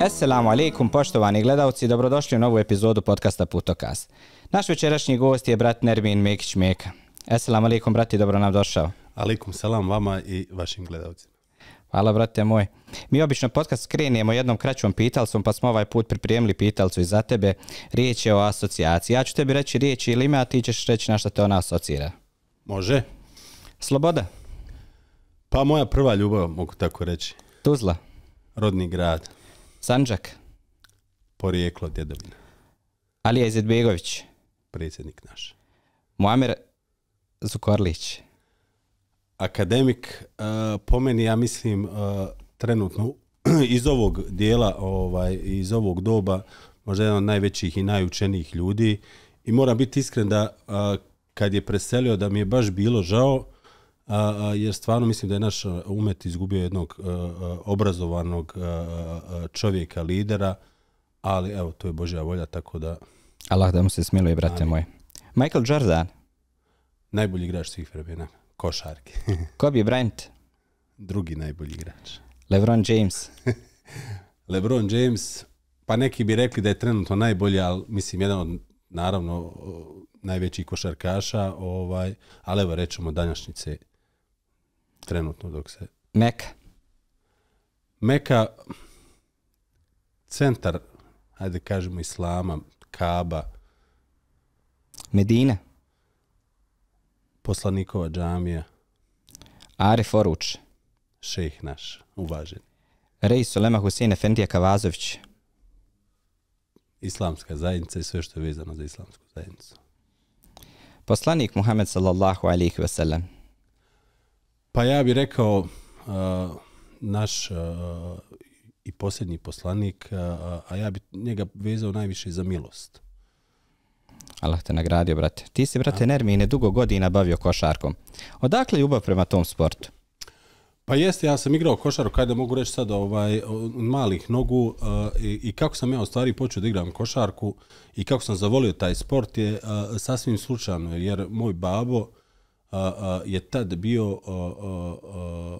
Assalamu alaikum poštovani gledalci, dobrodošli u novu epizodu podcasta Putokaz. Naš večerašnji gost je brat Nermin Mekić Meka. Assalamu alaikum brati, dobro nam došao. Alaikum salam vama i vašim gledalcima. Hvala brate moj. Mi obično podcast krenijemo jednom kraćom pitalcom, pa smo ovaj put pripremili pitalcu i za tebe. Riječ je o asocijaciji. Ja ću tebi reći riječ ili ime, a ti ćeš reći na što te ona asocira. Može? Sloboda. Pa moja prva ljubav, mogu tako reći. Tuzla. Rodni grad. Sanđak. Porijeklo djedovina. Alija Izidbegović. Predsjednik naš. Muamer Zukorlić. Akademik, uh, po meni, ja mislim, uh, trenutno iz ovog dijela, ovaj, iz ovog doba, možda jedan od najvećih i najučenijih ljudi. I moram biti iskren da uh, kad je preselio, da mi je baš bilo žao, a, a, jer stvarno mislim da je naš umet izgubio jednog a, obrazovanog a, a, čovjeka, lidera, ali evo, to je Božja volja, tako da... Allah da mu se smiluje, brate moj. Michael Jordan. Najbolji igrač svih vremena, košarke. Kobe Bryant. Drugi najbolji igrač. LeBron James. LeBron James, pa neki bi rekli da je trenutno najbolji, ali mislim jedan od, naravno, najvećih košarkaša, ovaj, ali evo rećemo danjašnjice trenutno dok se... Meka. Meka, centar, hajde kažemo Islama, Kaba. Medina. Poslanikova džamija. Arif Oruč. Šejh naš, uvažen. Rej Sulema Husein Efendija Kavazović. Islamska zajednica i sve što je vezano za islamsku zajednicu. Poslanik Muhammed sallallahu alaihi ve sellem. Pa ja bih rekao uh, naš uh, i posljednji poslanik, uh, a ja bih njega vezao najviše za milost. Allah te nagradio, brate. Ti si, brate, Nermine, dugo godina bavio košarkom. Odakle ljubav prema tom sportu? Pa jeste, ja sam igrao košaru, kada mogu reći sad, ovaj, malih nogu uh, i, i kako sam ja u stvari počeo da igram košarku i kako sam zavolio taj sport je uh, sasvim slučajno, jer moj babo, a, je tad bio a, a,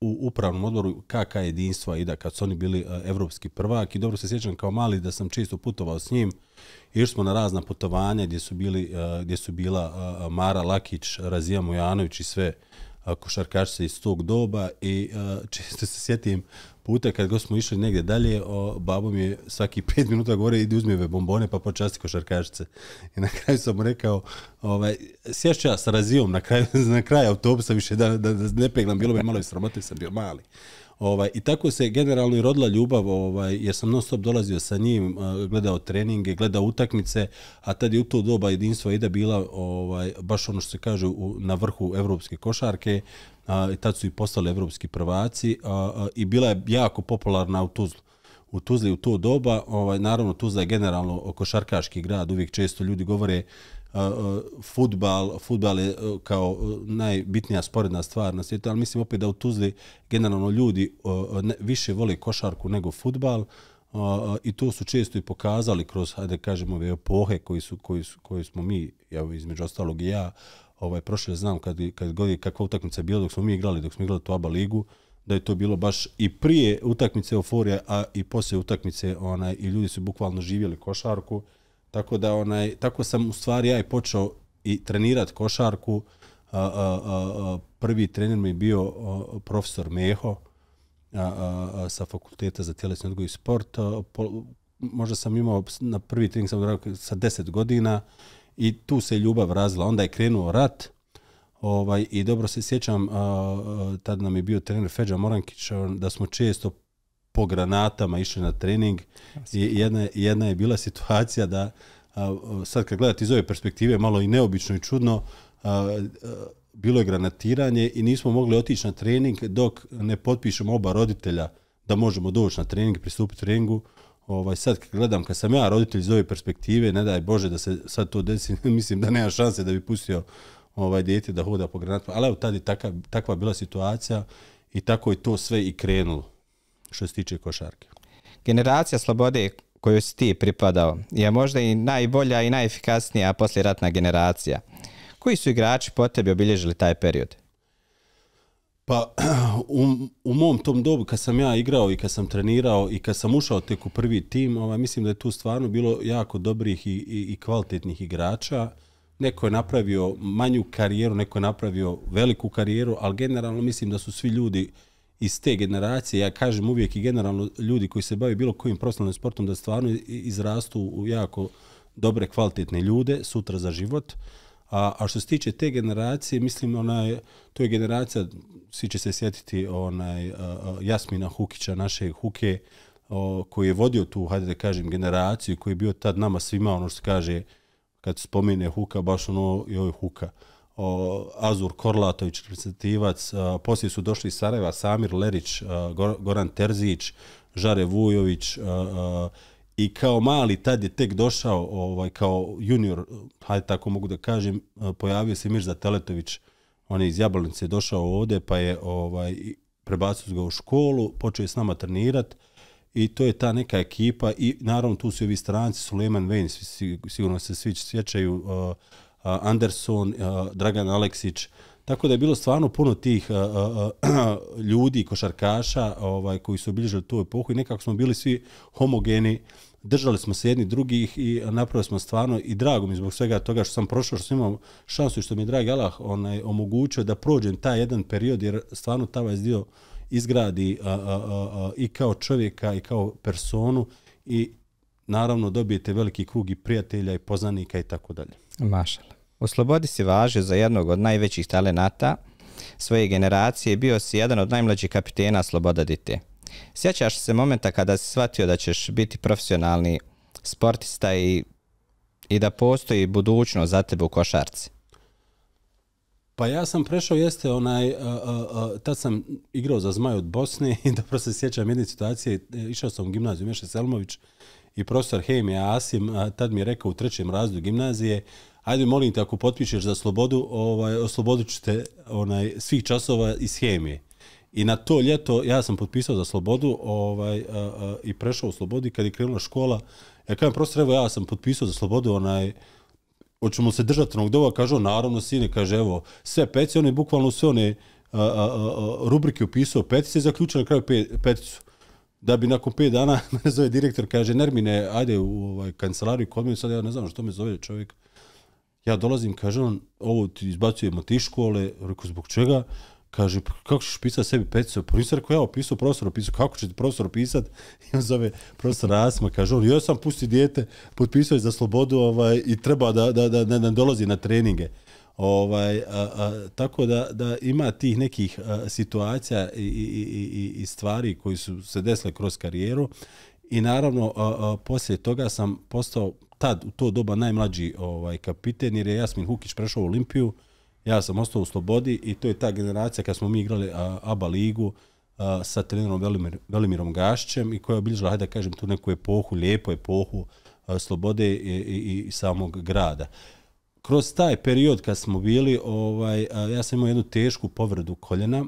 u upravnom odboru KK jedinstva i da kad su oni bili a, evropski prvak. I dobro se sjećam kao mali da sam često putovao s njim. Išli smo na razna putovanja gdje su bili a, gdje su bila a, Mara Lakić, Razija Mujanović i sve košarkašice iz tog doba i a, često se sjetim puta kad smo išli negdje dalje, o, babo mi je svaki pet minuta gore idi uzmi ove bombone pa počasti košarkašice. I na kraju sam mu rekao, ovaj, sješću ja sa razijom na kraju, na kraju autobusa više da, da, da ne peglam, bilo bi malo i sramote, sam bio mali. Ovaj, I tako se generalno i rodila ljubav, ovaj, jer sam non stop dolazio sa njim, eh, gledao treninge, gledao utakmice, a tad je u to doba jedinstva ida bila ovaj, baš ono što se kaže u, na vrhu evropske košarke, a, tad su i postali evropski prvaci a, a, i bila je jako popularna u Tuzlu. U Tuzli u to doba, ovaj, naravno Tuzla je generalno košarkaški grad, uvijek često ljudi govore uh, futbal, futbal je uh, kao e, najbitnija sporedna stvar na svijetu, ali mislim opet da u Tuzli generalno ljudi uh, ne, više vole košarku nego futbal uh, i to su često i pokazali kroz, hajde kažemo, ove epohe koji, su, koji, su, koji smo mi, ja, između ostalog i ja, ovaj prošle znam kad kad god kakva utakmica je bila dok smo mi igrali dok smo igrali tu ABA ligu da je to bilo baš i prije utakmice euforija a i poslije utakmice onaj i ljudi su bukvalno živjeli košarku tako da onaj tako sam u stvari ja i počeo i trenirati košarku a, a, a, prvi trener mi je bio a, profesor Meho a, a, a, sa fakulteta za tjelesni odgoj i sport a, po, možda sam imao na prvi trening sam sa 10 godina i tu se ljubav razila. Onda je krenuo rat ovaj, i dobro se sjećam, a, tad nam je bio trener Feđa Morankić, da smo često po granatama išli na trening i jedna, jedna je bila situacija da a, sad kad gledate iz ove perspektive malo i neobično i čudno a, a, bilo je granatiranje i nismo mogli otići na trening dok ne potpišemo oba roditelja da možemo doći na trening, pristupiti treningu. Ovaj sad kad gledam kad sam ja roditelj iz ove perspektive ne daj bože da se sad to desi mislim da nema šanse da bi pustio ovaj dijete da hoda po granatama. Ali evo tad je taka, takva bila situacija i tako je to sve i krenulo što se tiče košarke. Generacija slobode koju si ti pripadao je možda i najbolja i najefikasnija posljeratna generacija. Koji su igrači po tebi obilježili taj period? Pa u, u mom tom dobu kad sam ja igrao i kad sam trenirao i kad sam ušao tek u prvi tim, ovaj, mislim da je tu stvarno bilo jako dobrih i, i, i kvalitetnih igrača. Neko je napravio manju karijeru, neko je napravio veliku karijeru, ali generalno mislim da su svi ljudi iz te generacije, ja kažem uvijek i generalno ljudi koji se bave bilo kojim profesionalnim sportom, da stvarno izrastu u jako dobre, kvalitetne ljude sutra za život. A, a što se tiče te generacije, mislim, onaj, to je generacija, svi će se sjetiti onaj, Jasmina Hukića, naše Huke, o, koji je vodio tu, hajde da kažem, generaciju, koji je bio tad nama svima, ono što kaže, kad spomene Huka, baš ono, joj Huka. O, Azur Korlatović, reprezentativac, a, poslije su došli iz Sarajeva, Samir Lerić, a, Goran Terzić, Žare Vujović, a, a, i kao mali tad je tek došao ovaj kao junior hajde tako mogu da kažem pojavio se Mirza Teletović. On je iz Jablanice došao ovde pa je ovaj prebacio ga u školu počeo je s nama trenirati i to je ta neka ekipa i naravno tu su i ovi stranci Suleman Vejn sigurno se svi sjećaju uh, Anderson Dragan Aleksić tako da je bilo stvarno puno tih uh, ljudi košarkaša ovaj koji su obilježili tu epohu i nekako smo bili svi homogeni držali smo se jedni drugih i napravili smo stvarno i drago mi zbog svega toga što sam prošao, što sam imao šansu i što mi je dragi Allah onaj, omogućio da prođem taj jedan period jer stvarno ta vas dio izgradi a, a, a, a, i kao čovjeka i kao personu i naravno dobijete veliki krug i prijatelja i poznanika i tako dalje. Mašala. U Slobodi si važio za jednog od najvećih talenata svoje generacije bio si jedan od najmlađih kapitena Sloboda Dite. Sjećaš se momenta kada si shvatio da ćeš biti profesionalni sportista i, i da postoji budućnost za tebe u košarci? Pa ja sam prešao, jeste onaj, uh, uh, uh, tad sam igrao za Zmaj od Bosne i dobro se sjećam jedne situacije, e, išao sam u gimnaziju Meša Selmović i profesor Hemija Asim, tad mi je rekao u trećem razdu gimnazije, ajde molim te ako potpišeš za slobodu, ovaj, oslobodit ću te onaj, svih časova iz Hemije. I na to ljeto ja sam potpisao za slobodu ovaj, a, a, i prešao u slobodi kad je krenula škola. Ja kažem, profesor, evo ja sam potpisao za slobodu, onaj, hoćemo se držati onog dova, kaže, naravno, sine, kaže, evo, sve peci, on je bukvalno sve one a, a, a, rubrike upisao petice i zaključio na kraju pe, peticu. Da bi nakon 5 dana, me zove direktor, kaže, Nermine, ajde u ovaj, kancelariju kod mene, sad ja ne znam što me zove čovjek. Ja dolazim, kaže on, ovo ti izbacujemo ti škole, rekao, zbog čega? kaže, pa kako ćeš pisati sebi peticu? Pa nisam rekao, ja opisao profesor, opisao, kako će profesor pisat? I on zove profesor Asma, kaže, on, ja sam pusti dijete, potpisao za slobodu ovaj, i treba da, da, da, da, da dolazi na treninge. Ovaj, a, a, tako da, da ima tih nekih a, situacija i, i, i, i stvari koji su se desile kroz karijeru i naravno a, a, poslije toga sam postao tad u to doba najmlađi ovaj kapiten jer je Jasmin Hukić prešao u Olimpiju ja sam ostao u Slobodi i to je ta generacija kad smo mi igrali a, ABA ligu a, sa trenerom Velimir, Velimirom Gašćem i koja je obilježila, hajde da kažem, tu neku epohu, lijepu epohu a, Slobode i, i, i samog grada. Kroz taj period kad smo bili, ovaj, ja sam imao jednu tešku povredu koljena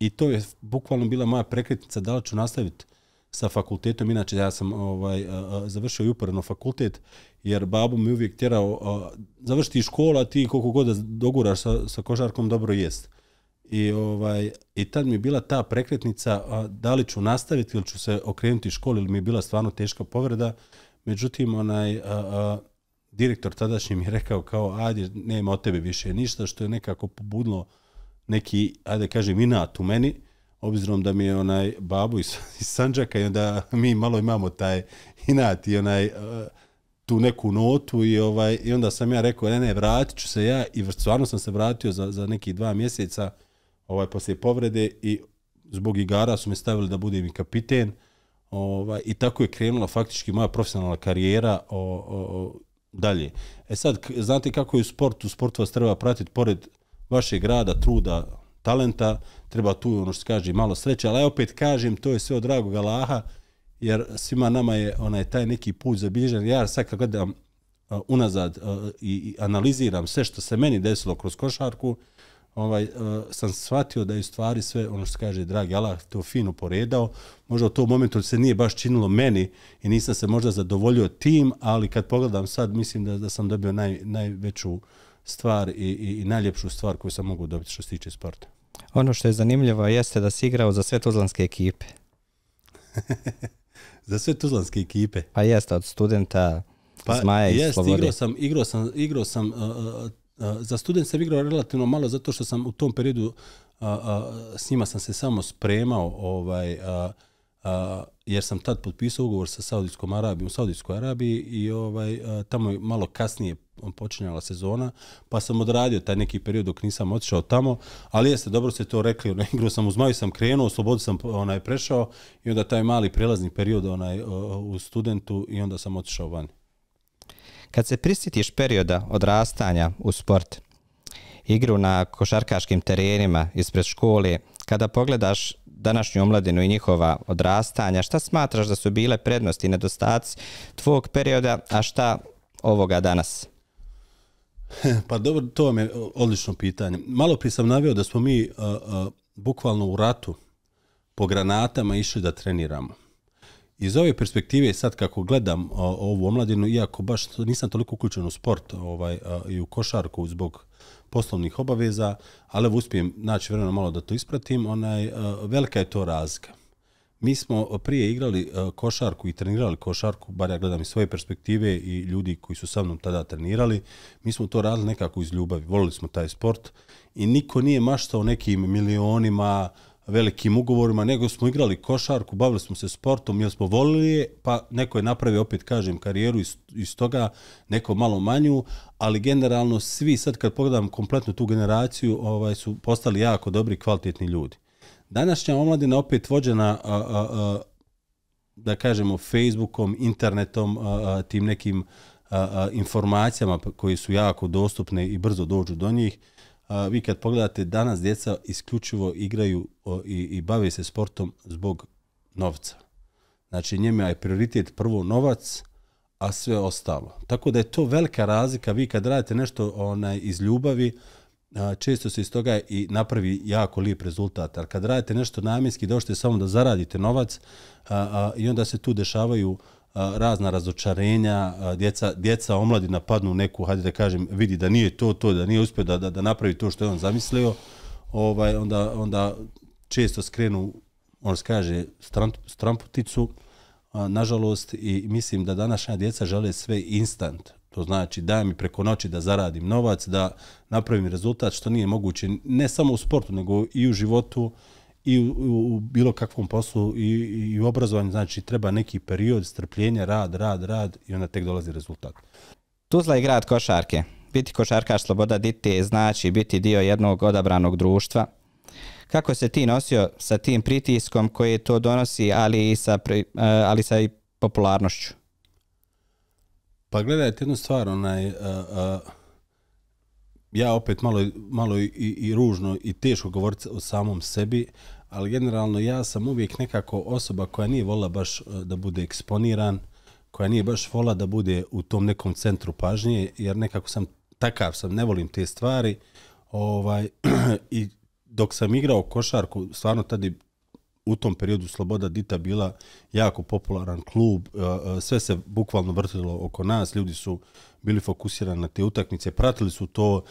i to je bukvalno bila moja prekretnica da li ću nastaviti sa fakultetom, inače ja sam ovaj završio i uporedno fakultet, jer babo mi uvijek tjerao, a, završiti škola, ti koliko god da doguraš sa, sa košarkom, dobro jest. I, ovaj, I tad mi je bila ta prekretnica, a, da li ću nastaviti ili ću se okrenuti školi, ili mi je bila stvarno teška povreda. Međutim, onaj, a, a, direktor tadašnji mi je rekao kao, ajde, nema od tebe više ništa, što je nekako pobudilo neki, ajde kažem, inat u meni obzirom da mi je onaj babu iz, iz Sanđaka i onda mi malo imamo taj inat i onaj e, tu neku notu i ovaj i onda sam ja rekao ne ne vratit ću se ja. I stvarno sam se vratio za, za neki dva mjeseca ovaj poslije povrede i zbog igara su me stavili da budem i kapiten ovaj i tako je krenula faktički moja profesionalna karijera o, o, o, dalje. E sad, znate kako je u sportu, sport vas treba pratiti pored vašeg grada, truda, talenta, treba tu ono što se kaže malo sreće, ali ja opet kažem to je sve od dragog Allaha, jer svima nama je onaj taj neki put zabilježen. Ja sad kad gledam uh, unazad uh, i, i analiziram sve što se meni desilo kroz košarku, ovaj, uh, sam shvatio da je stvari sve, ono što kaže, dragi Allah, to fino poredao. Možda u tom momentu se nije baš činilo meni i nisam se možda zadovoljio tim, ali kad pogledam sad, mislim da, da sam dobio naj, najveću stvar i, i, i najljepšu stvar koju sam mogu dobiti što se tiče sporta. Ono što je zanimljivo jeste da si igrao za sve tuzlanske ekipe. za sve tuzlanske ekipe? Pa jeste, od studenta, pa, Zmaja i jest, Slobode. Igrao sam, igrao sam, igrao sam uh, za student sam igrao relativno malo zato što sam u tom periodu a, a, s njima sam se samo spremao ovaj, a, a, jer sam tad potpisao ugovor sa Saudijskom Arabijom u Saudijskoj Arabiji i ovaj a, tamo je malo kasnije počinjala sezona, pa sam odradio taj neki period dok nisam otišao tamo, ali jeste, dobro se to rekli, ono, na igru sam uz Maju sam krenuo, u Slobodu sam onaj, prešao i onda taj mali prelazni period onaj, u studentu i onda sam otišao van. Kad se prisjetiš perioda odrastanja u sport, igru na košarkaškim terenima ispred škole, kada pogledaš današnju omladinu i njihova odrastanja, šta smatraš da su bile prednosti i nedostaci tvog perioda, a šta ovoga danas? Pa dobro, to vam je odlično pitanje. Malo prije sam naveo da smo mi uh, uh, bukvalno u ratu po granatama išli da treniramo. Iz ove perspektive sad kako gledam o, ovu omladinu, iako baš nisam toliko uključen u sport ovaj, a, i u košarku zbog poslovnih obaveza, ali uspijem naći vremena malo da to ispratim, onaj, a, velika je to razlika. Mi smo prije igrali a, košarku i trenirali košarku, bar ja gledam iz svoje perspektive i ljudi koji su sa mnom tada trenirali, mi smo to radili nekako iz ljubavi, volili smo taj sport i niko nije maštao nekim milionima, velikim ugovorima, nego smo igrali košarku, bavili smo se sportom, jer smo volili je, pa neko je napravio, opet kažem, karijeru iz, iz toga, neko malo manju, ali generalno svi, sad kad pogledam kompletnu tu generaciju, ovaj su postali jako dobri, kvalitetni ljudi. Današnja omladina opet vođena a, a, a, da kažemo Facebookom, internetom, a, a, tim nekim a, a, informacijama koji su jako dostupne i brzo dođu do njih. A, vi kad pogledate danas djeca isključivo igraju o, i, i bave se sportom zbog novca. Znači njima je prioritet prvo novac, a sve ostalo. Tako da je to velika razlika. Vi kad radite nešto onaj iz ljubavi, često se iz toga i napravi jako lijep rezultat. Ali kad radite nešto namjenski, došte samo da zaradite novac a, a, i onda se tu dešavaju a, razna razočarenja, djeca, djeca omladina padnu neku, hajde da kažem, vidi da nije to, to, da nije uspio da, da, da napravi to što je on zamislio, ovaj, onda, onda često skrenu, on se kaže, stramputicu, a, nažalost, i mislim da današnja djeca žele sve instant, To znači daj mi preko noći da zaradim novac, da napravim rezultat što nije moguće ne samo u sportu nego i u životu i u, u, u bilo kakvom poslu i, i u obrazovanju. Znači treba neki period strpljenja, rad, rad, rad i onda tek dolazi rezultat. Tuzla je grad košarke. Biti košarkaš Sloboda Dite znači biti dio jednog odabranog društva. Kako se ti nosio sa tim pritiskom koji to donosi, ali i sa, eh, ali sa i popularnošću? Pa gledajte jednu stvar, onaj, uh, uh, ja opet malo, malo i, i ružno i teško govoriti o samom sebi, ali generalno ja sam uvijek nekako osoba koja nije volila baš eh, da bude eksponiran, koja nije baš volila da bude u tom nekom centru pažnje, jer nekako sam takav sam, ne volim te stvari. Ovaj, I dok sam igrao košarku, stvarno tada u tom periodu Sloboda Dita bila jako popularan klub, eh, eh, sve se bukvalno vrtilo oko nas, ljudi su bili fokusirani na te utakmice, pratili su to,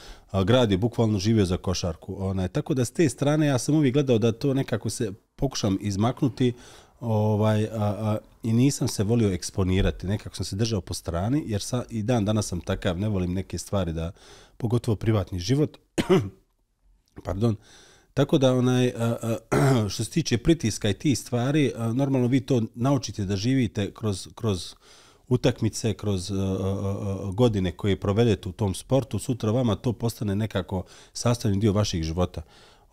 grad je bukvalno živio za košarku. Ona, tako da s te strane ja sam uvijek gledao da to nekako se pokušam izmaknuti ovaj, a, a, i nisam se volio eksponirati, nekako sam se držao po strani, jer sa, i dan danas sam takav, ne volim neke stvari da, pogotovo privatni život, pardon, Tako da onaj što se tiče pritiska i ti stvari, normalno vi to naučite da živite kroz kroz utakmice, kroz e, e, e, godine koje provedete u tom sportu, sutra vama to postane nekako sastavni dio vaših života.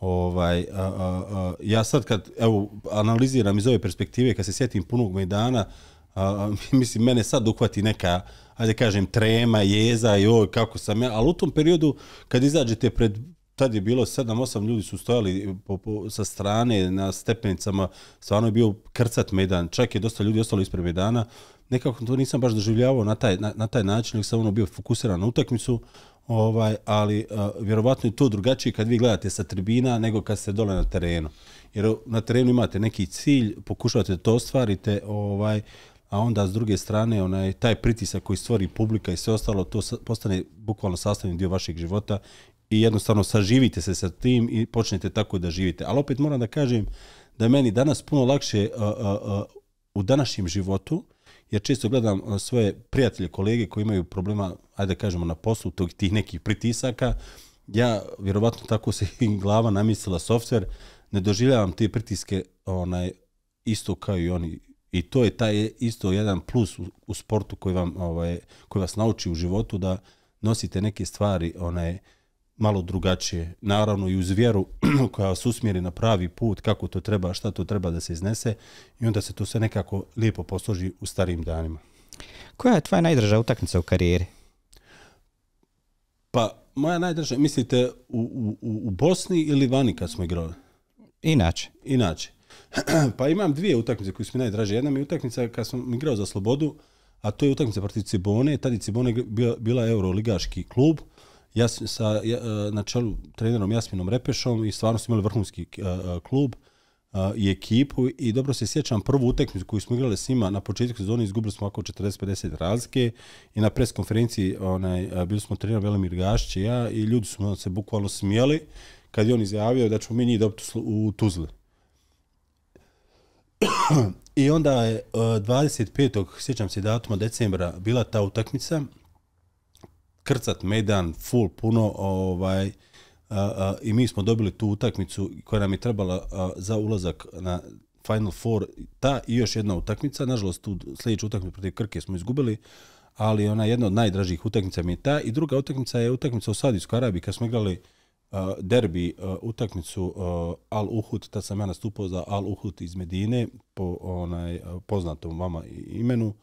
Ovaj a, a, a, ja sad kad evo analiziram iz ove perspektive kad se sjetim punog Majdana, a, a, mislim mene sad uhvati neka ajde kažem trema, jeza i oj kako sam ja, ali u tom periodu kad izađete pred tad je bilo 7-8 ljudi su stojali po, po, sa strane na stepenicama, stvarno je bio krcat medan, čak je dosta ljudi ostalo ispred medana, nekako to nisam baš doživljavao na taj, na, na taj način, nek sam ono bio fokusiran na utakmicu, ovaj, ali uh, vjerovatno je to drugačije kad vi gledate sa tribina nego kad ste dole na terenu. Jer na terenu imate neki cilj, pokušavate da to ostvarite, ovaj, a onda s druge strane onaj taj pritisak koji stvori publika i sve ostalo to postane bukvalno sastavni dio vašeg života i jednostavno saživite se sa tim i počnete tako da živite. Ali opet moram da kažem da je meni danas puno lakše uh, uh, uh, u današnjem životu, jer često gledam e, svoje prijatelje, kolege koji imaju problema, ajde da kažemo, na poslu tog, tih nekih pritisaka, ja vjerovatno tako se i glava namislila softver, ne doživljavam te pritiske onaj isto kao i oni. I to je taj isto jedan plus u, u sportu koji vam ovaj koji vas nauči u životu da nosite neke stvari onaj malo drugačije naravno i uz vjeru koja vas usmjeri na pravi put kako to treba šta to treba da se iznese i onda se to sve nekako lijepo posloži u starim danima Koja je tvoja najdraža utakmica u karijeri? pa moja najdraža mislite u, u, u Bosni ili vani kad smo igrali Inače. Inače, pa imam dvije utakmice koje su mi najdraže. Jedna mi je utakmica kad sam igrao za Slobodu, a to je utakmica protiv Cibone. Tad je Cibone bila, bila euroligaški klub sam sa, ja, e, na čelu trenerom Jasminom Repešom i stvarno smo imali vrhunski uh, klub uh, i ekipu i dobro se sjećam prvu utakmicu koju smo igrali s njima na početku sezone izgubili smo oko 40-50 razlike i na pres konferenciji onaj, bili smo trener Velimir Gašić i ja i ljudi su se bukvalno smijali kad je on izjavio da ćemo mi njih dobiti u Tuzli. I onda je 25. sjećam se datuma decembra bila ta utakmica krcat medan full puno ovaj a, a, i mi smo dobili tu utakmicu koja nam je trebala a, za ulazak na Final Four ta i još jedna utakmica nažalost tu sljedeću utakmicu protiv Krke smo izgubili ali ona je jedna od najdražih utakmica mi je ta i druga utakmica je utakmica u Saudijskoj Arabiji kad smo igrali uh, derbi uh, utakmicu uh, Al Uhud, tad sam ja nastupao za Al Uhud iz Medine po onaj uh, poznatom vama imenu.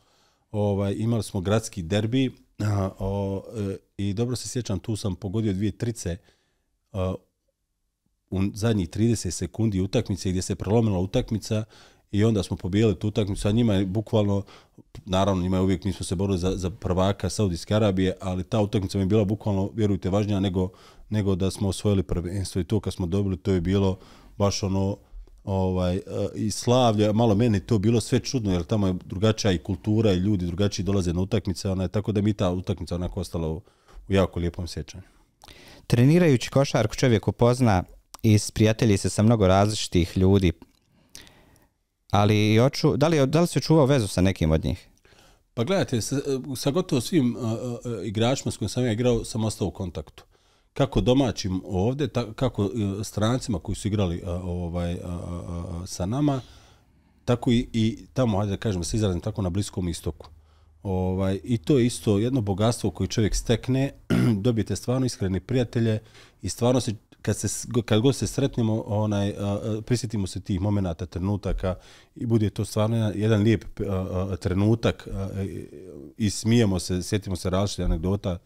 Ovaj imali smo gradski derbi A, o, e, i dobro se sjećam tu sam pogodio dvije trice a, u zadnjih 30 sekundi utakmice gdje se prelomila utakmica i onda smo pobijeli tu utakmicu, a njima je bukvalno, naravno njima je uvijek, mi smo se borili za, za prvaka Saudijske Arabije, ali ta utakmica mi je bila bukvalno, vjerujte, važnija nego, nego da smo osvojili prvenstvo i to kad smo dobili, to je bilo baš ono, ovaj i slavlje malo meni to bilo sve čudno jer tamo je drugačija i kultura i ljudi drugačiji dolaze na utakmice ona je tako da mi ta utakmica onako ostala u, u jako lijepom sjećanju Trenirajući košarku čovjek upozna i prijatelji se sa mnogo različitih ljudi Ali oču, da, li, da li si očuvao vezu sa nekim od njih? Pa gledajte, sa, sa gotovo svim uh, uh, igračima s kojim sam ja igrao, sam ostao u kontaktu. Kako domaćim ovdje, ta, kako e, strancima koji su igrali e, ovaj, e, sa nama, tako i, i tamo, hajde da kažem, se izrazim tako na Bliskom istoku. Ovaj, I to je isto jedno bogatstvo koje čovjek stekne, dobijete stvarno iskrene prijatelje i stvarno se kad se kad god se sretnemo onaj uh, prisjetimo se tih momenata trenutaka i bude to stvarno jedan lijep a, a, trenutak a, i smijemo se sjetimo se različitih anegdota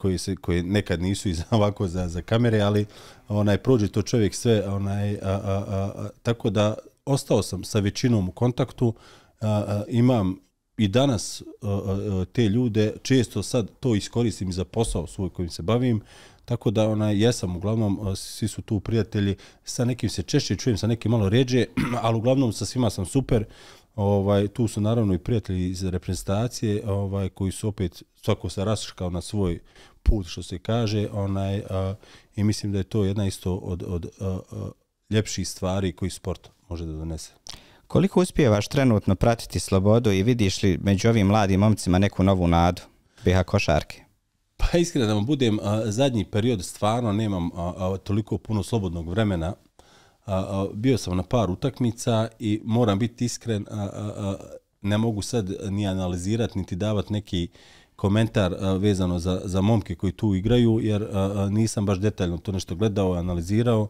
koji se koji nekad nisu iz ovako za za kamere ali onaj prođe to čovjek sve onaj a, a, a, a, tako da ostao sam sa većinom u kontaktu a, a, imam i danas a, a, te ljude često sad to iskoristim za posao svoj kojim se bavim Tako da ona jesam uglavnom svi su tu prijatelji, sa nekim se češće čujem, sa nekim malo ređe, ali uglavnom sa svima sam super. Ovaj tu su naravno i prijatelji iz reprezentacije, ovaj koji su opet svako se raškao na svoj put što se kaže, onaj a, i mislim da je to jedna isto od od a, a, ljepših stvari koji sport može da donese. Koliko uspijevaš trenutno pratiti slobodu i vidiš li među ovim mladim momcima neku novu nadu BH košarke? Pa iskreno da vam budem, a, zadnji period stvarno nemam a, a, toliko puno slobodnog vremena. A, a, bio sam na par utakmica i moram biti iskren, a, a, a, ne mogu sad ni analizirati, niti davati neki komentar a, vezano za, za momke koji tu igraju, jer a, a, nisam baš detaljno to nešto gledao, analizirao.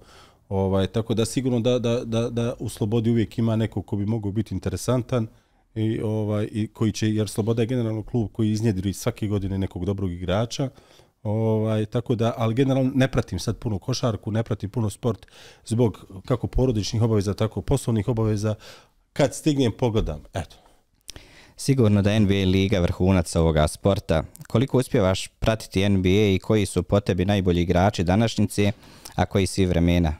Ovaj, tako da sigurno da, da, da, da u Slobodi uvijek ima neko ko bi mogao biti interesantan i ovaj i koji će jer Sloboda je generalno klub koji iznjedri svake godine nekog dobrog igrača. Ovaj tako da al generalno ne pratim sad puno košarku, ne pratim puno sport zbog kako porodičnih obaveza, tako poslovnih obaveza. Kad stignem pogledam, eto. Sigurno da NBA liga vrhunac ovoga sporta. Koliko uspjevaš pratiti NBA i koji su po tebi najbolji igrači današnjice, a koji svi vremena?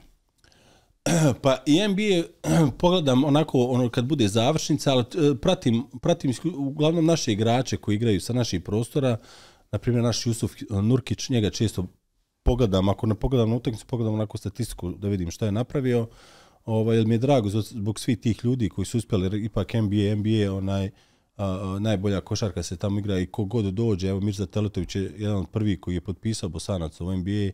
Pa i NBA pogledam onako ono kad bude završnica, ali e, pratim, pratim uglavnom naše igrače koji igraju sa naših prostora, na primjer naš Jusuf Nurkić, njega često pogledam, ako ne pogledam na utakmicu, pogledam onako statistiku da vidim šta je napravio. Ovaj, jer mi je drago zbog svih tih ljudi koji su uspjeli, ipak NBA, NBA, onaj, uh, a, najbolja košarka se tamo igra i kogod dođe, evo Mirza Teletović je jedan od prvih koji je potpisao Bosanac u NBA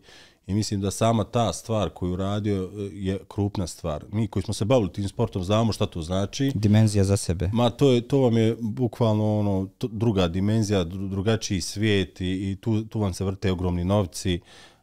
I mislim da sama ta stvar koju radio e, je krupna stvar. Mi koji smo se bavili tim sportom znamo šta to znači. Dimenzija za sebe. Ma to je to vam je bukvalno ono to, druga dimenzija, drugačiji svijet i, i tu, tu vam se vrte ogromni novci.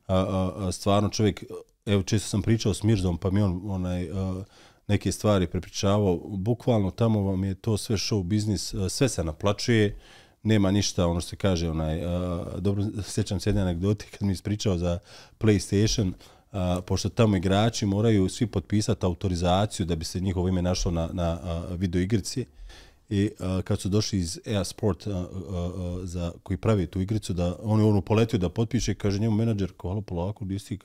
A, a, a, stvarno čovjek, evo često sam pričao s Mirzom pa mi on onaj, a, neke stvari prepričavao. Bukvalno tamo vam je to sve show biznis, e, sve se naplaćuje nema ništa, ono što se kaže, onaj, uh, dobro, sjećam se jedne anegdote kad mi ispričao za PlayStation, uh, pošto tamo igrači moraju svi potpisati autorizaciju da bi se njihovo ime našlo na, na uh, videoigrici. I uh, kad su došli iz EA Sport uh, uh, uh, za, koji pravi tu igricu, da on je ono poletio da potpiše, kaže njemu menadžer, hvala polako, gdje si?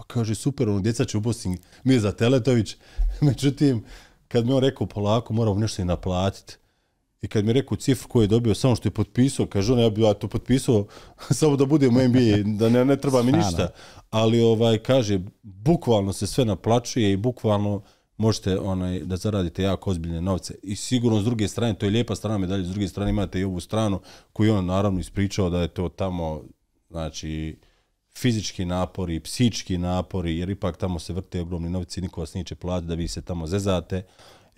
Pa kaže, super, ono, djeca će uposti mi je za Teletović. Međutim, kad mi on rekao polako, moram nešto i naplatiti. I kad mi rekao cifru koju je dobio, samo što je potpisao, kaže on, ja bih ja to potpisao samo da budem u NBA, da ne, ne treba mi ništa. Ali ovaj kaže, bukvalno se sve naplaćuje i bukvalno možete onaj da zaradite jako ozbiljne novce. I sigurno s druge strane, to je lijepa strana medalje, s druge strane imate i ovu stranu koju on naravno ispričao da je to tamo, znači, fizički napori, psički napori, jer ipak tamo se vrte ogromni novci, niko vas neće platiti da vi se tamo zezate.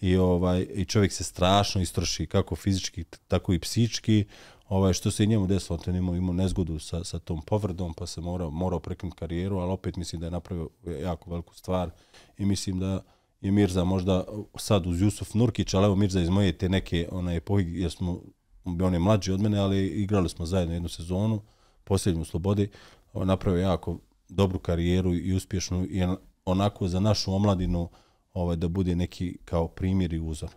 I ovaj i čovjek se strašno istroši kako fizički tako i psički ovaj što se i njemu desilo on imao imao nezgodu sa sa tom povredom pa se morao morao prekinuti karijeru al opet mislim da je napravio jako veliku stvar. I mislim da je Mirza možda sad uz Jusuf Nurkić ali evo Mirza iz moje te neke onaj epohi jer smo on je mlađi od mene ali igrali smo zajedno jednu sezonu posljednju u Slobodi napravio jako dobru karijeru i uspješnu i onako za našu omladinu ovaj, da bude neki kao primjer i uzor.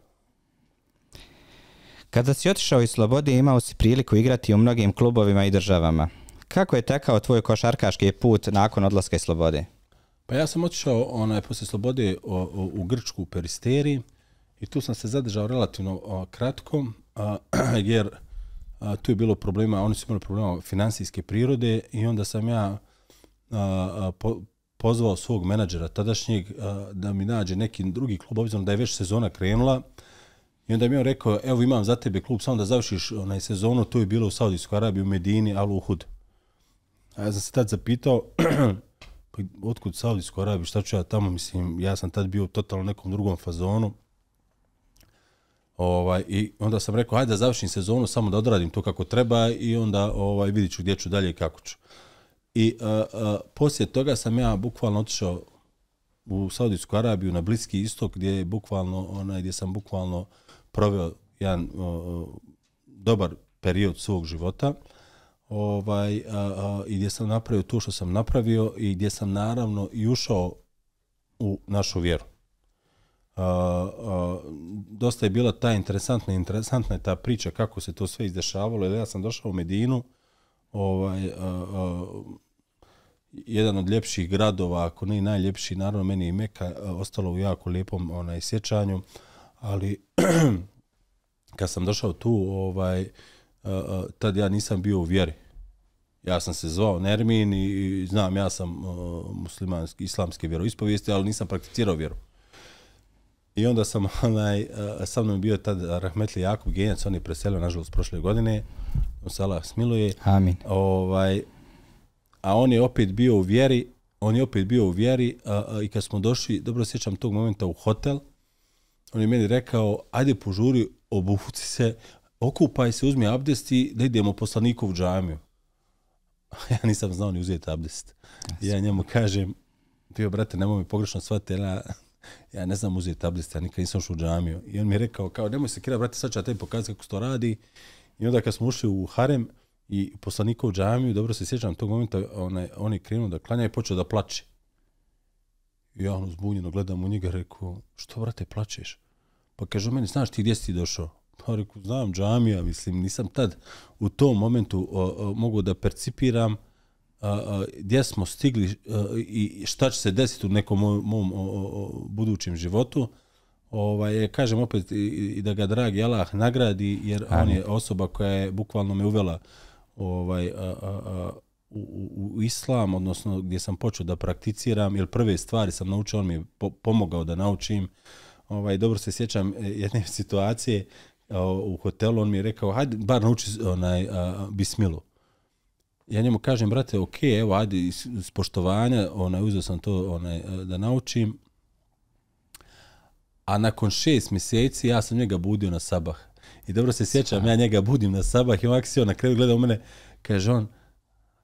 Kada si otišao iz Slobode, imao si priliku igrati u mnogim klubovima i državama. Kako je tekao tvoj košarkaški put nakon odlaska iz Slobode? Pa ja sam otišao onaj, posle Slobode o, o, u Grčku u Peristeri i tu sam se zadržao relativno o, kratko, a, jer a, tu je bilo problema, oni su imali problema finansijske prirode i onda sam ja a, a, po, pozvao svog menadžera tadašnjeg da mi nađe neki drugi klub, obzirom da je već sezona krenula. I onda mi on rekao, evo imam za tebe klub, samo da završiš onaj sezonu, to je bilo u Saudijskoj Arabiji, u Medini, Al Uhud. A ja sam se tad zapitao, pa otkud Saudijskoj Arabiji, šta ću ja tamo, mislim, ja sam tad bio u totalno nekom drugom fazonu. Ovaj, I onda sam rekao, hajde da završim sezonu, samo da odradim to kako treba i onda ovaj, vidit ću gdje ću dalje i kako ću. I uh, uh, poslije toga sam ja bukvalno otišao u Saudijsku Arabiju na Bliski istok gdje je bukvalno onaj gdje sam bukvalno proveo jedan uh, dobar period svog života. Ovaj uh, uh, i gdje sam napravio to što sam napravio i gdje sam naravno i ušao u našu vjeru. Uh, uh, dosta je bila ta interesantna interesantna je ta priča kako se to sve izdešavalo. Ja sam došao u Medinu, ovaj uh, uh, jedan od ljepših gradova, ako ne i najljepši, naravno meni je Meka uh, ostalo u jako lijepom onaj sjećanju, ali kad sam došao tu, ovaj, uh, tad ja nisam bio u vjeri. Ja sam se zvao Nermin i znam, ja sam muslimanski, islamske vjeroispovijesti, ali nisam prakticirao vjeru. I onda sam, onaj, sa mnom bio tad Rahmetli Jakub Genjac, on je preselio, nažalost, prošle godine, u Salah smiluje. Amin. Ovaj, a on je opet bio u vjeri, on je opet bio u vjeri a, a, i kad smo došli, dobro sjećam tog momenta u hotel, on je meni rekao, ajde požuri, obuci se, okupaj se, uzmi abdest i da idemo poslanikov džamiju. ja nisam znao ni uzeti abdest. Ja njemu kažem, bio brate, nemoj mi pogrešno shvatiti, ja, ja ne znam uzeti tablice, ja nikad nisam ušao u džamiju. I on mi je rekao, kao, nemoj se kira, brate, sad ću ja tebi pokazati kako se to radi. I onda kad smo ušli u harem, i poslanikov džamiju, dobro se sjećam tog momenta, onaj, on je krenuo da klanja i počeo da plače. I ja ono zbunjeno gledam u njega, rekao, što brate, plačeš? Pa kaže meni, znaš ti gdje si ti došao? Pa rekao, znam džamija, mislim, nisam tad u tom momentu o, o, mogu da percipiram gdje smo stigli i šta će se desiti u nekom mom, budućem životu. Ovaj, kažem opet i, da ga dragi Allah nagradi, jer Amin. on je osoba koja je bukvalno me uvela ovaj a, a, a, u, u, u islam, odnosno gdje sam počeo da prakticiram, jer prve stvari sam naučio, on mi je po, pomogao da naučim. Ovaj, dobro se sjećam e, jedne situacije u hotelu, on mi je rekao, hajde, bar nauči onaj, a, bismilu. Ja njemu kažem, brate, ok, evo, ajde, iz poštovanja, onaj, uzeo sam to onaj, e, da naučim. A nakon šest mjeseci ja sam njega budio na sabah. I dobro se sjećam, ja njega budim na sabah i ovak si na kraju gleda u mene, kaže on,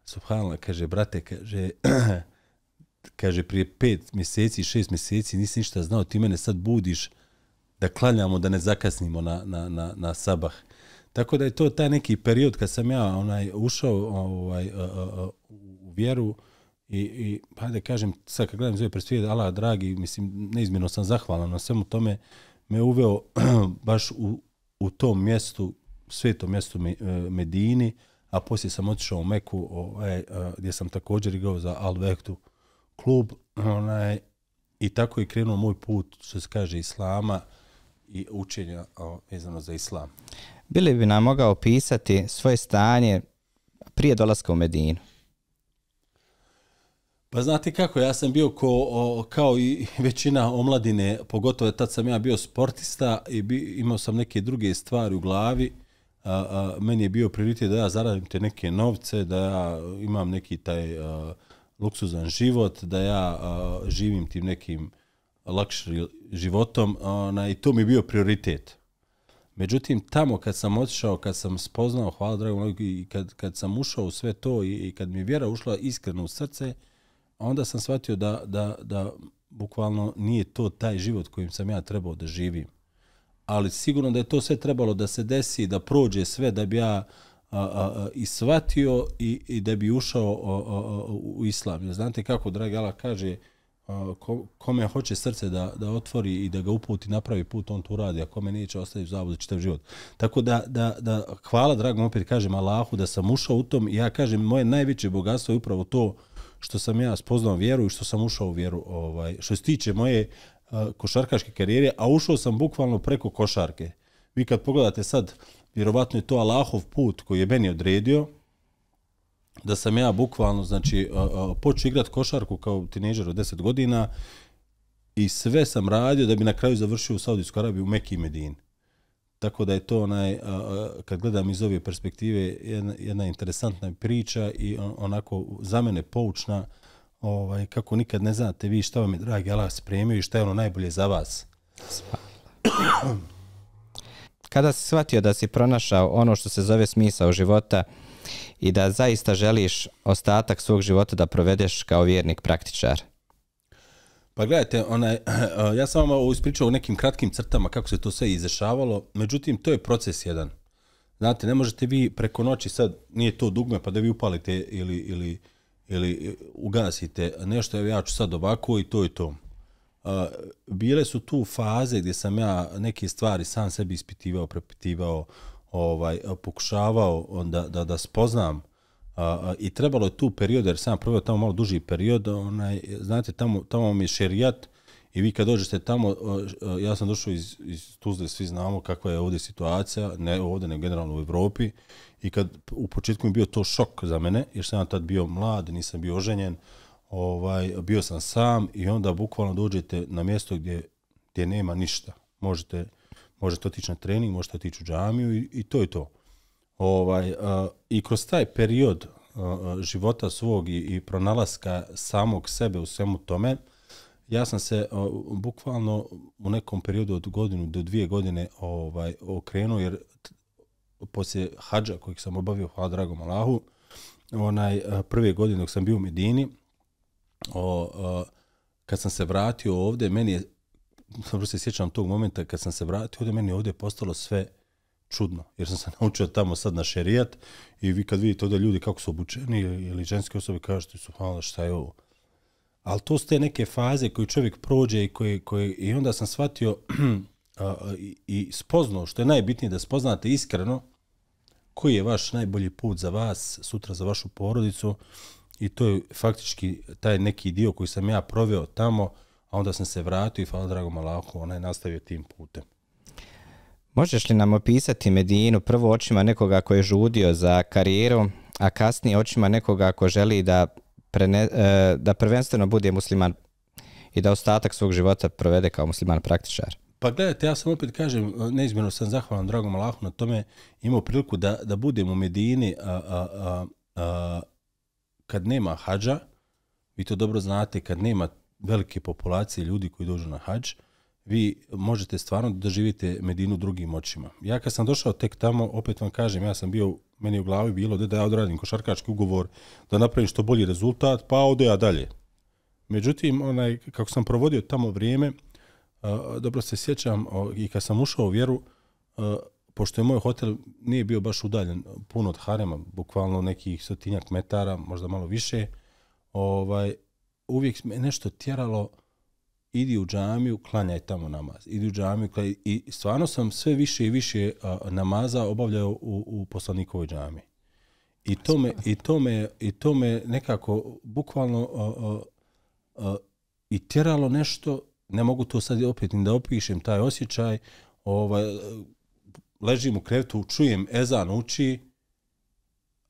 subhanallah, kaže, brate, kaže, kaže, prije pet mjeseci, šest mjeseci nisi ništa znao, ti mene sad budiš da klanjamo, da ne zakasnimo na, na, na, na sabah. Tako da je to taj neki period kad sam ja onaj ušao ovaj, uh, uh, u vjeru i, i pa da kažem, sad kad gledam zove presvijed, Allah dragi, mislim, neizmjerno sam zahvalan na svemu tome, me uveo baš u, u tom mjestu, svetom mjestu Medini, a poslije sam otišao u Meku, ovaj, gdje sam također igrao za Al Vektu klub, onaj, i tako je krenuo moj put, što se kaže, Islama i učenja vezano za Islam. Bili bi nam mogao opisati svoje stanje prije dolaska u Medinu? Pa znate kako, ja sam bio ko, o, kao i većina omladine, pogotovo tad sam ja bio sportista i bi, imao sam neke druge stvari u glavi. A, a, meni je bio prioritet da ja zaradim te neke novce, da ja imam neki taj a, luksuzan život, da ja a, živim tim nekim lakšim životom na i to mi je bio prioritet. Međutim, tamo kad sam otišao, kad sam spoznao, hvala dragom, i kad, kad sam ušao u sve to i, i kad mi vjera ušla iskreno u srce, onda sam shvatio da, da, da bukvalno nije to taj život kojim sam ja trebao da živim. Ali sigurno da je to sve trebalo da se desi, da prođe sve, da bi ja a, a, a, i shvatio i, i da bi ušao a, a, a, u islam. Znate kako, dragi Allah kaže, a, ko, kome hoće srce da, da otvori i da ga uputi, napravi put, on to radi, a kome neće ostaviti zavodu čitav život. Tako da, da, da hvala dragom, opet kažem Allahu da sam ušao u tom, ja kažem, moje najveće bogatstvo je upravo to, što sam ja spoznao vjeru i što sam ušao u vjeru, ovaj, što se tiče moje uh, košarkaške karijere, a ušao sam bukvalno preko košarke. Vi kad pogledate sad, vjerovatno je to Allahov put koji je meni odredio, da sam ja bukvalno, znači, počeo igrati košarku kao tineđer od 10 godina i sve sam radio da bi na kraju završio u Saudijskoj Arabiji u Mekiji Medini. Tako da je to onaj, kad gledam iz ove perspektive, jedna, jedna interesantna priča i onako za mene poučna, ovaj, kako nikad ne znate vi šta vam je, dragi Allah, spremio i šta je ono najbolje za vas. Kada si shvatio da si pronašao ono što se zove smisao života i da zaista želiš ostatak svog života da provedeš kao vjernik praktičar? Pa gledajte, onaj, eh, ja sam vam ovo ispričao u nekim kratkim crtama kako se to sve izrešavalo, međutim, to je proces jedan. Znate, ne možete vi preko noći sad, nije to dugme, pa da vi upalite ili, ili, ili ugasite nešto, evo ja ću sad ovako i to i to. Eh, bile su tu faze gdje sam ja neke stvari sam sebi ispitivao, prepitivao, ovaj, pokušavao da, da, da spoznam A, a, I trebalo je tu period, jer sam proveo tamo malo duži period, onaj, znate, tamo, tamo mi je šerijat i vi kad dođete tamo, ja sam došao iz, iz Tuzle, svi znamo kakva je ovdje situacija, ne ovdje, ne generalno u Evropi, i kad u početku mi bio to šok za mene, jer sam ja tad bio mlad, nisam bio oženjen, ovaj, bio sam sam i onda bukvalno dođete na mjesto gdje, gdje nema ništa. Možete, možete otići na trening, možete otići u džamiju i, i to je to. Ovaj, uh, i kroz taj period uh, života svog i, i pronalaska samog sebe u svemu tome, ja sam se uh, bukvalno u nekom periodu od godinu do dvije godine ovaj okrenuo, jer poslije hađa kojeg sam obavio, hvala dragom Allahu, onaj, prve godine dok sam bio u Medini, o, o, kad sam se vratio ovdje, meni je, dobro se sjećam tog momenta, kad sam se vratio ovdje, meni je ovdje postalo sve čudno, jer sam se naučio tamo sad na šerijat i vi kad vidite ovdje ljudi kako su obučeni ili ženske osobe kažete su hvala šta je ovo. Ali to su te neke faze koje čovjek prođe i, koje, koje, i onda sam shvatio i, i spoznao što je najbitnije da spoznate iskreno koji je vaš najbolji put za vas, sutra za vašu porodicu i to je faktički taj neki dio koji sam ja proveo tamo, a onda sam se vratio i hvala dragom Allahu, ona je nastavio tim putem. Možeš li nam opisati Medinu prvo očima nekoga koji je žudio za karijerom, a kasnije očima nekoga ko želi da, prene, e, da prvenstveno bude musliman i da ostatak svog života provede kao musliman praktičar? Pa gledajte, ja sam opet kažem, neizmjerno sam zahvalan dragom Allahu na tome, imao priliku da, da budem u Medini a, a, a, a, kad nema hađa, vi to dobro znate, kad nema velike populacije ljudi koji dođu na hađ, vi možete stvarno da živite Medinu drugim očima. Ja kad sam došao tek tamo, opet vam kažem, ja sam bio, meni u glavi bilo da ja odradim košarkački ugovor, da napravim što bolji rezultat, pa ode ja dalje. Međutim, onaj, kako sam provodio tamo vrijeme, dobro se sjećam i kad sam ušao u vjeru, pošto je moj hotel nije bio baš udaljen puno od Harema, bukvalno nekih stotinjak metara, možda malo više, ovaj, uvijek me nešto tjeralo, idi u džamiju, klanjaj tamo namaz. Idi u džamiju, klanjaj. I stvarno sam sve više i više namaza obavljao u, u poslanikovoj džamiji. I to, me, i, to me, I to me nekako bukvalno a, a, a, i tjeralo nešto ne mogu to sad opet ni da opišem taj osjećaj, ovaj, ležim u krevetu, čujem ezan uči,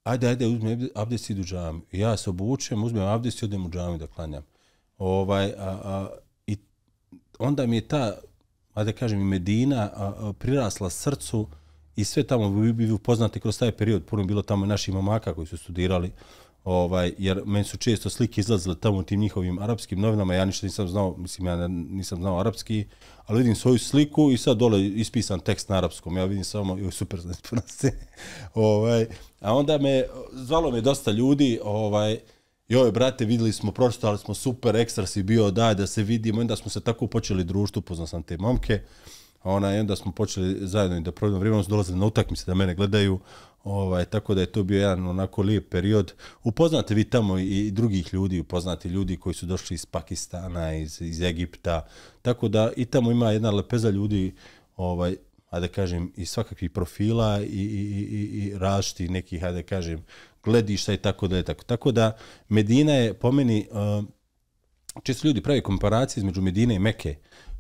ajde, ajde, uzmem abdest i idu džami. Ja se obučem, uzmem abdest i odem u džami da klanjam. Ovaj, a, a, I onda mi je ta, ajde kažem, i Medina a, a, prirasla srcu i sve tamo bi, bi upoznati kroz taj period. Puno bilo tamo naših mamaka koji su studirali ovaj jer meni su često slike izlazile tamo u tim njihovim arapskim novinama. Ja ništa nisam znao mislim ja nisam znao arapski ali vidim svoju sliku i sad dole ispisan tekst na arapskom. Ja vidim samo joj super znači ovaj a onda me zvalo me dosta ljudi ovaj joj brate videli smo pročitali smo super ekstra si bio daj da se vidimo. Onda smo se tako počeli društvo upoznao sam te momke. Ona i onda smo počeli zajedno da provedemo vrijeme, dolazili na utakmice da mene gledaju, Ovaj, tako da je to bio jedan onako lijep period. Upoznate vi tamo i drugih ljudi, upoznate ljudi koji su došli iz Pakistana, iz, iz Egipta, tako da i tamo ima jedna lepeza ljudi, ovaj, a da kažem, i svakakvih profila i, i, i, i različitih nekih, a da kažem, gledišta i tako da je tako. Tako da Medina je po meni, eh, uh, često ljudi pravi komparacije između Medine i Meke,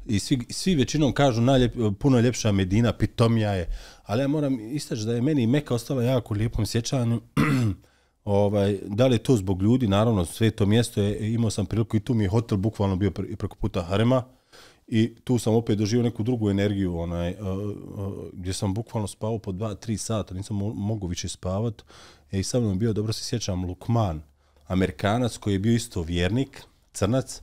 i svi, svi većinom kažu najljep, puno je ljepša Medina, pitomija je, ali ja moram istaći da je meni Meka ostala jako lijepom sjećanju, ovaj, da li je to zbog ljudi, naravno sve to mjesto je, imao sam priliku i tu mi je hotel bukvalno bio pre, preko puta Harema. I tu sam opet doživio neku drugu energiju, onaj, uh, uh, gdje sam bukvalno spavao po dva, tri sata, nisam mo mogu više spavat, e, i sa mnom bio, dobro se sjećam, Lukman, Amerikanac koji je bio isto vjernik, crnac,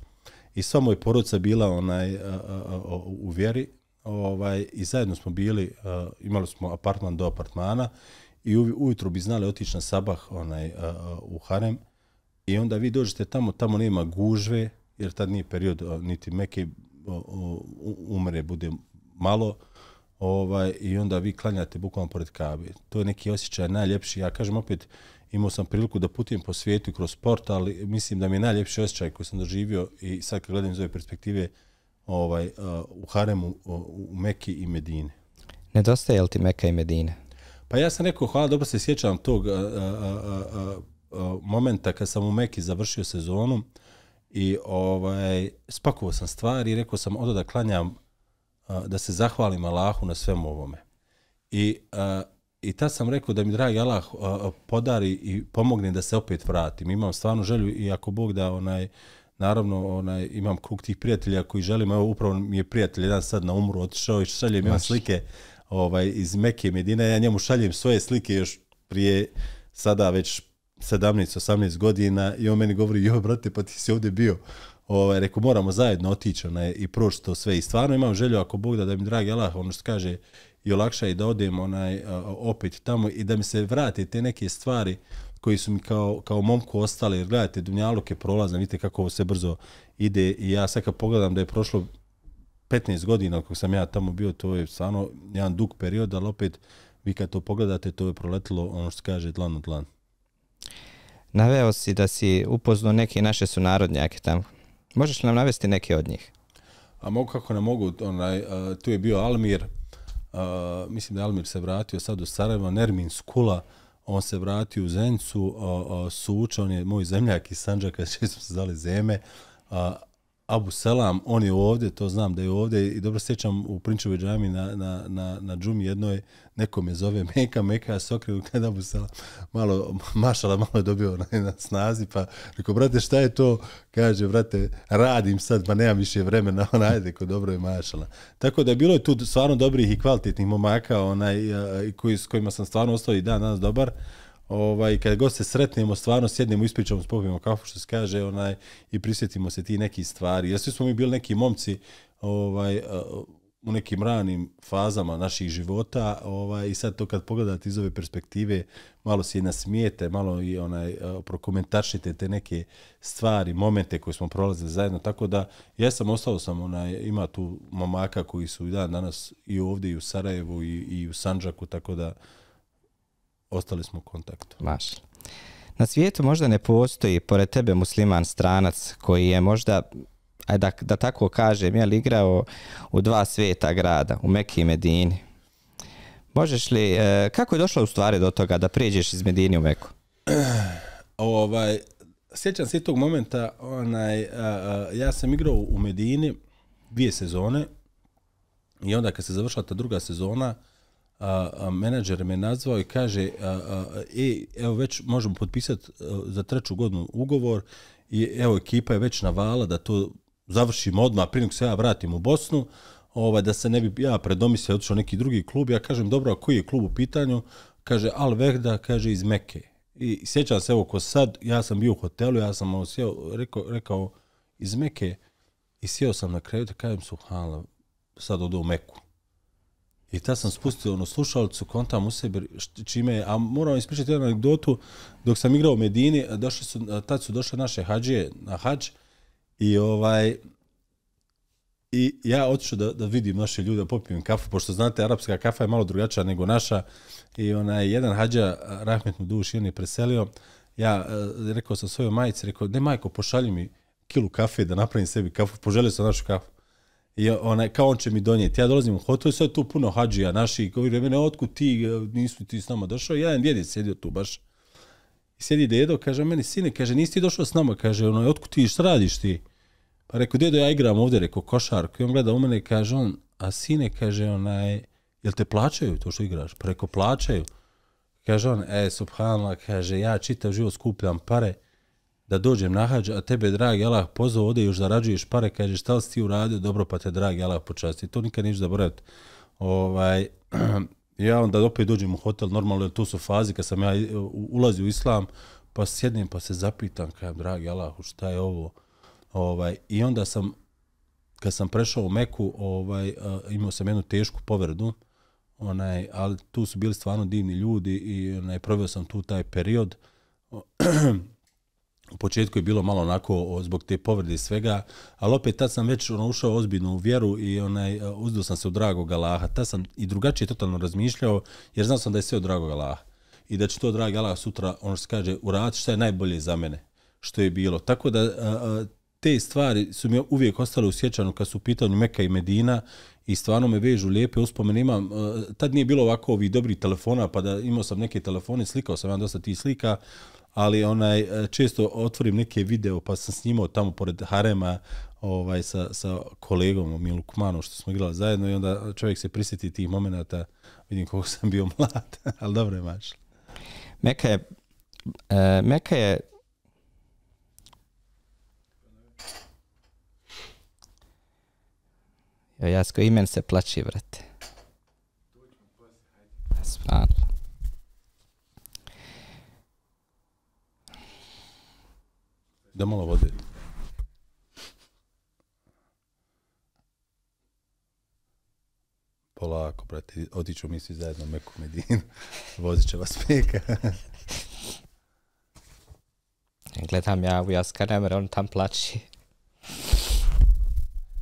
i sva moj porodica bila onaj a, a, a, u vjeri ovaj i zajedno smo bili a, imali smo apartman do apartmana i u, ujutro bi znali otići na sabah onaj a, a, u harem i onda vi dođete tamo tamo nema gužve jer tad nije period a, niti meke umre bude malo ovaj i onda vi klanjate bukvalno pored Kabe. To je neki osjećaj najljepši. Ja kažem opet imao sam priliku da putujem po svijetu kroz sport, ali mislim da mi je najljepši osjećaj koji sam doživio i sad kad gledam iz ove perspektive ovaj, uh, u Haremu, uh, u Meki i Medine. Nedostaje li ti Meka i Medine? Pa ja sam rekao, hvala, dobro se sjećam tog uh, uh, uh, uh, momenta kad sam u Meki završio sezonu i ovaj, spakovao sam stvari i rekao sam odo da klanjam, uh, da se zahvalim Allahu na svemu ovome. I uh, I tad sam rekao da mi dragi Allah podari i pomogne da se opet vratim. Imam stvarno želju i ako Bog da onaj naravno onaj imam krug tih prijatelja koji želim, evo upravo mi je prijatelj jedan sad na umru otišao i šaljem ima slike ovaj iz Mekke Medine, ja njemu šaljem svoje slike još prije sada već 17-18 godina i on meni govori, jo brate, pa ti si ovdje bio. Ovaj, rekao, moramo zajedno otići onaj, i proći to sve. I stvarno imam želju, ako Bog da, da mi dragi Allah, ono što kaže, i olakša i da odem onaj, opet tamo i da mi se vrate te neke stvari koji su mi kao, kao momku ostale, jer gledajte, Dunjaluk je prolazan, vidite kako ovo sve brzo ide i ja sad kad pogledam da je prošlo 15 godina kako sam ja tamo bio, to je stvarno jedan dug period, ali opet vi kad to pogledate, to je proletilo ono što kaže dlan od dlan. Naveo si da si upoznao neke naše sunarodnjake tamo. Možeš nam navesti neke od njih? A mogu kako ne mogu, onaj, tu je bio Almir, uh, mislim da Almir se vratio sad u Sarajevo, Nermin Skula, on se vratio u Zencu, uh, uh, Suča, on je moj zemljak iz Sanđaka, često smo se zali Zeme, uh, Abu Salam, on je ovdje, to znam da je ovdje i dobro sjećam u Prinčevoj džami na, na, na, na džumi jednoj, neko me zove Meka, Meka, Sokri, se kad Abu Salam, malo, mašala, malo je dobio na, na snazi, pa rekao, brate, šta je to? Kaže, brate, radim sad, pa nemam više vremena, on ajde, ko dobro je mašala. Tako da je bilo je tu stvarno dobrih i kvalitetnih momaka, onaj, koji, s kojima sam stvarno ostao i dan danas dobar, ovaj, kad god se sretnemo, stvarno sjednemo, ispričamo, spopimo kafu, što se kaže, onaj, i prisjetimo se ti neki stvari. Jer svi smo mi bili neki momci ovaj, e, u nekim ranim fazama naših života ovaj, i sad to kad pogledate iz ove perspektive, malo se i nasmijete, malo i onaj, e, prokomentaršite te neke stvari, momente koje smo prolazili zajedno, tako da ja sam ostao sam, onaj, ima tu momaka koji su i dan danas i ovdje i u Sarajevu i, i u Sanđaku, tako da ostali smo u kontaktu. Maš. Na svijetu možda ne postoji pored tebe musliman stranac koji je možda aj da, da tako kažem, je igrao u dva svijeta grada, u Mekke i Medini. Možeš li, e, kako je došlo u stvari do toga da prijeđeš iz Medini u Meku? ovaj, sjećam se tog momenta, onaj, a, a, ja sam igrao u Medini dvije sezone i onda kad se završila ta druga sezona, a, a, menadžer me nazvao i kaže a, a, e, evo već možemo potpisati e, za treću godinu ugovor i evo ekipa je već navala da to završimo odmah prije nego se ja vratim u Bosnu ovaj, da se ne bi ja predomislio otišao neki drugi klub. Ja kažem dobro a koji je klub u pitanju? Kaže Al Vehda kaže iz Mekke i sjećam se evo ko sad ja sam bio u hotelu ja sam sjeo, rekao, rekao iz Mekke i sjeo sam na kraju da kažem suhala sad odu u Meku. I tad sam spustio ono slušalicu, kontam u sebi, čime, a moram ispričati jednu anegdotu, dok sam igrao u Medini, došli su, tad su došle naše hađije na hađ, i ovaj, i ja otišao da, da vidim naše ljude, popijem kafu, pošto znate, arapska kafa je malo drugačija nego naša, i onaj, jedan hađa, Rahmet mu duši, on je preselio, ja e, rekao sam svojoj majici, rekao, ne majko, pošalji mi kilu kafe da napravim sebi kafu, poželio sam našu kafu. I onaj, kao on će mi donijeti. Ja dolazim u hotel, sve tu puno hađija naši, koji mene, otkud ti, e, nisu ti s nama došao. Jedan djedić sjedio tu baš. I sjedi dedo, kaže meni, sine, kaže, nisi ti došao s nama, kaže, ono, otkud ti, šta radiš ti? Pa rekao, dedo, ja igram ovdje, rekao, košarku. I on gleda u mene i kaže, on, a sine, kaže, onaj, jel te plaćaju to što igraš? Pa rekao, plaćaju. Kaže on, e, subhanallah, kaže, ja čitav život skupljam pare, da dođem na hađ, a tebe, dragi Allah, pozvao ode još zarađuješ pare, kaže, šta li si ti uradio, dobro, pa te, dragi Allah, počasti. To nikad neću zaboraviti. Ovaj, ja onda opet dođem u hotel, normalno, to tu su fazi, kad sam ja eh, ulazio u islam, pa sjednem, pa se zapitam, kajem, dragi Allah, šta je ovo? Ovaj, I onda sam, kad sam prešao u Meku, ovaj, eh, imao sam jednu tešku povredu, onaj, ali tu su bili stvarno divni ljudi i onaj, provio sam tu taj period. u početku je bilo malo onako zbog te povrede i svega, ali opet tad sam već ono, ušao ozbiljno u vjeru i onaj, e, uzdao sam se u dragog Allaha. Tad sam i drugačije totalno razmišljao, jer znao sam da je sve od dragog Allaha. I da će to dragi Allah sutra, ono što se kaže, uraditi što je najbolje za mene, što je bilo. Tako da a, a, te stvari su mi uvijek ostale u sjećanju kad su u pitanju Meka i Medina i stvarno me vežu lijepe uspomene. Imam, tad nije bilo ovako ovi dobri telefona, pa da imao sam neke telefone, slikao sam vam dosta tih slika, ali onaj e, često otvorim neke video pa sam snimao tamo pored harema ovaj sa sa kolegom Milu Kumanom što smo igrali zajedno i onda čovjek se prisjeti tih momenata vidim koliko sam bio mlad al dobro je mač Meka je e, Meka je Jo, jasko, imen se plaći, vrate. Spravno. Da malo vode. Polako, brate, otiću mi svi zajedno Meku Medinu. Vozit će vas Meka. Gledam ja u Jaskaremer, on tam plaći.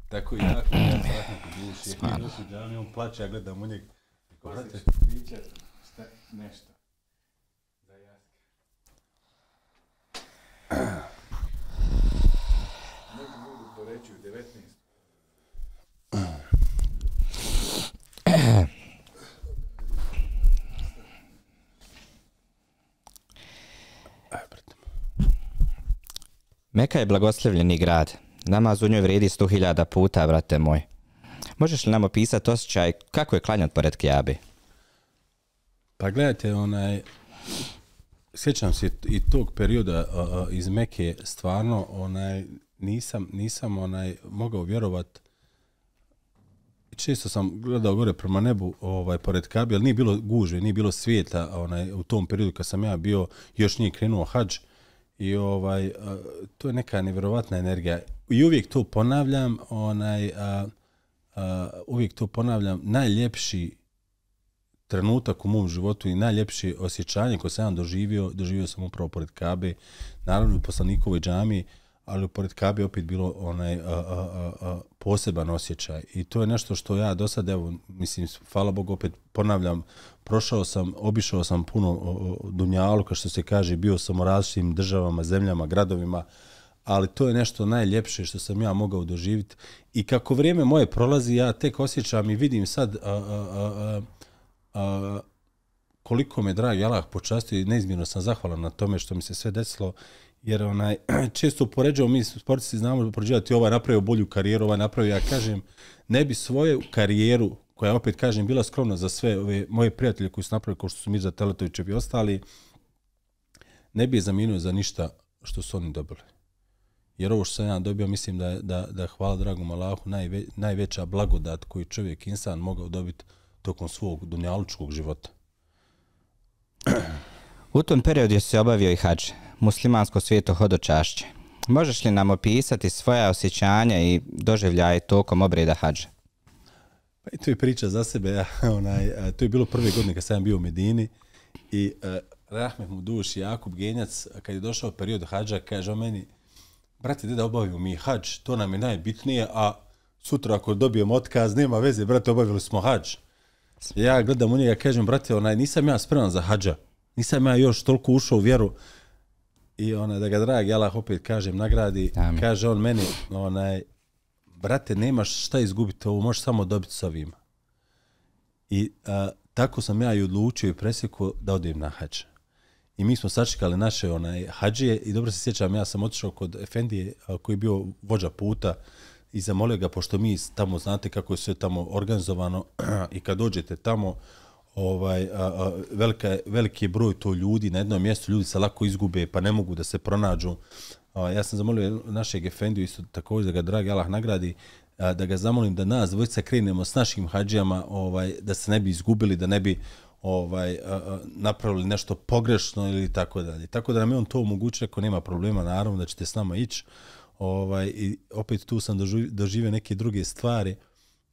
Tako i ja, kako ja zahnem kod duši. Ja džami, on plaće, ja gledam u njeg. Brate, Priča nešto. Za jaske. Neki mogu to reći u 19. Meka je blagoslivljeni grad. Namaz u njoj vredi 100.000 puta, brate moj. Možeš li nam opisati osjećaj kako je klanjat pored Kjabe? Pa gledajte, onaj, sjećam se i tog perioda a, a, iz Meke, stvarno, onaj, nisam, nisam onaj, mogao vjerovat, često sam gledao gore prema nebu, ovaj, pored Kabe, ali nije bilo gužve, nije bilo svijeta onaj, u tom periodu kad sam ja bio, još nije krenuo hadž i ovaj, a, to je neka nevjerovatna energija. I uvijek to ponavljam, onaj, a, a, uvijek to ponavljam, najljepši trenutak u mom životu i najljepše osjećanje koje sam ja doživio, doživio sam upravo pored Kabe, naravno u poslanikovoj džamiji, ali pored Kabe opet bilo onaj a, a, a, a, poseban osjećaj. I to je nešto što ja do sad, evo, mislim, hvala Bogu, opet ponavljam, prošao sam, obišao sam puno o, o, Dunjalu, kao što se kaže, bio sam u različitim državama, zemljama, gradovima, ali to je nešto najljepše što sam ja mogao doživjeti. I kako vrijeme moje prolazi, ja tek osjećam i vidim sad a, a, a, a, a, koliko me dragi Allah počastio i neizmjerno sam zahvalan na tome što mi se sve desilo, jer onaj, često upoređujemo, mi sportisti znamo upoređivati ovaj napravio bolju karijeru, ovaj napravio, ja kažem, ne bi svoju karijeru, koja opet kažem, bila skromna za sve ove moje prijatelje koji su napravili, kao što su Mirza Teletovićev i ostali, ne bi je zaminuo za ništa što su oni dobili. Jer ovo što sam ja dobio, mislim da, da, da hvala dragom Allahu, najve, najveća blagodat koju čovjek, insan, mogao dobiti tokom svog dunjalučkog života. U tom periodu je se obavio i hađ, muslimansko svijeto hodočašće. Možeš li nam opisati svoja osjećanja i doživljaje tokom obreda hađa? Pa i to je priča za sebe. Ja, onaj, a, to je bilo prve godine kad sam bio u Medini i uh, Rahmet mu duš Jakub Genjac, kad je došao period hađa, kaže o meni, brate, da obavimo mi hađ, to nam je najbitnije, a sutra ako dobijemo otkaz, nema veze, brate, obavili smo hađ. Ja gledam u njega, kažem, brate, onaj, nisam ja spreman za hađa, nisam ja još toliko ušao u vjeru, i ona da ga dragi Allah opet kažem nagradi Amin. kaže on meni onaj brate nemaš šta izgubiti ovo možeš samo dobiti s ovim i a, tako sam ja i odlučio i presjekao da odem na hađ i mi smo sačekali naše onaj hađije i dobro se sjećam ja sam otišao kod Efendije a, koji je bio vođa puta i zamolio ga pošto mi tamo znate kako je sve tamo organizovano i kad dođete tamo ovaj a, a, velika, veliki je broj to ljudi na jednom mjestu ljudi se lako izgube pa ne mogu da se pronađu. A, ja sam zamolio našeg efendiju isto također da ga dragi Allah nagradi a, da ga zamolim da nas dvojica krenemo s našim hađijama ovaj da se ne bi izgubili da ne bi ovaj a, napravili nešto pogrešno ili tako dalje. Tako da nam je on to omogućio ako nema problema naravno da ćete s nama ići. Ovaj i opet tu sam doživio, doživio neke druge stvari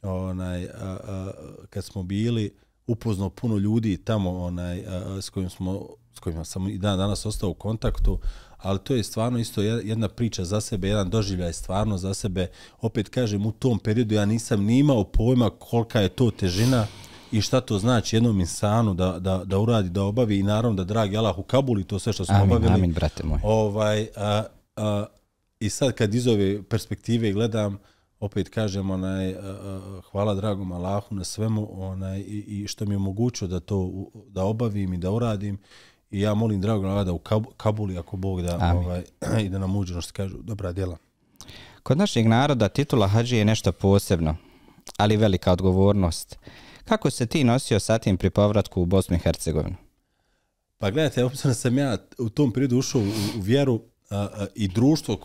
onaj a, a, kad smo bili upoznao puno ljudi tamo onaj a, s kojim smo s kojima sam i dan danas ostao u kontaktu ali to je stvarno isto jedna priča za sebe jedan doživljaj stvarno za sebe opet kažem u tom periodu ja nisam ni imao pojma kolika je to težina i šta to znači jednom insanu da, da, da uradi, da obavi i naravno da dragi Allah u Kabuli to sve što smo amin, obavili. Amin, brate moj. Ovaj, a, a, I sad kad iz ove perspektive gledam, opet kažem onaj hvala dragom Allahu na svemu onaj i, i što mi je omogućio da to da obavim i da uradim i ja molim dragog Allaha da u Kabuli ako Bog da Amin. ovaj i da nam uđe što kažu dobra djela. Kod našeg naroda titula hađi je nešto posebno, ali velika odgovornost. Kako se ti nosio sa tim pri povratku u Bosnu i Hercegovinu? Pa gledajte, obzirom sam ja u tom periodu ušao u, u vjeru a, a, i društvo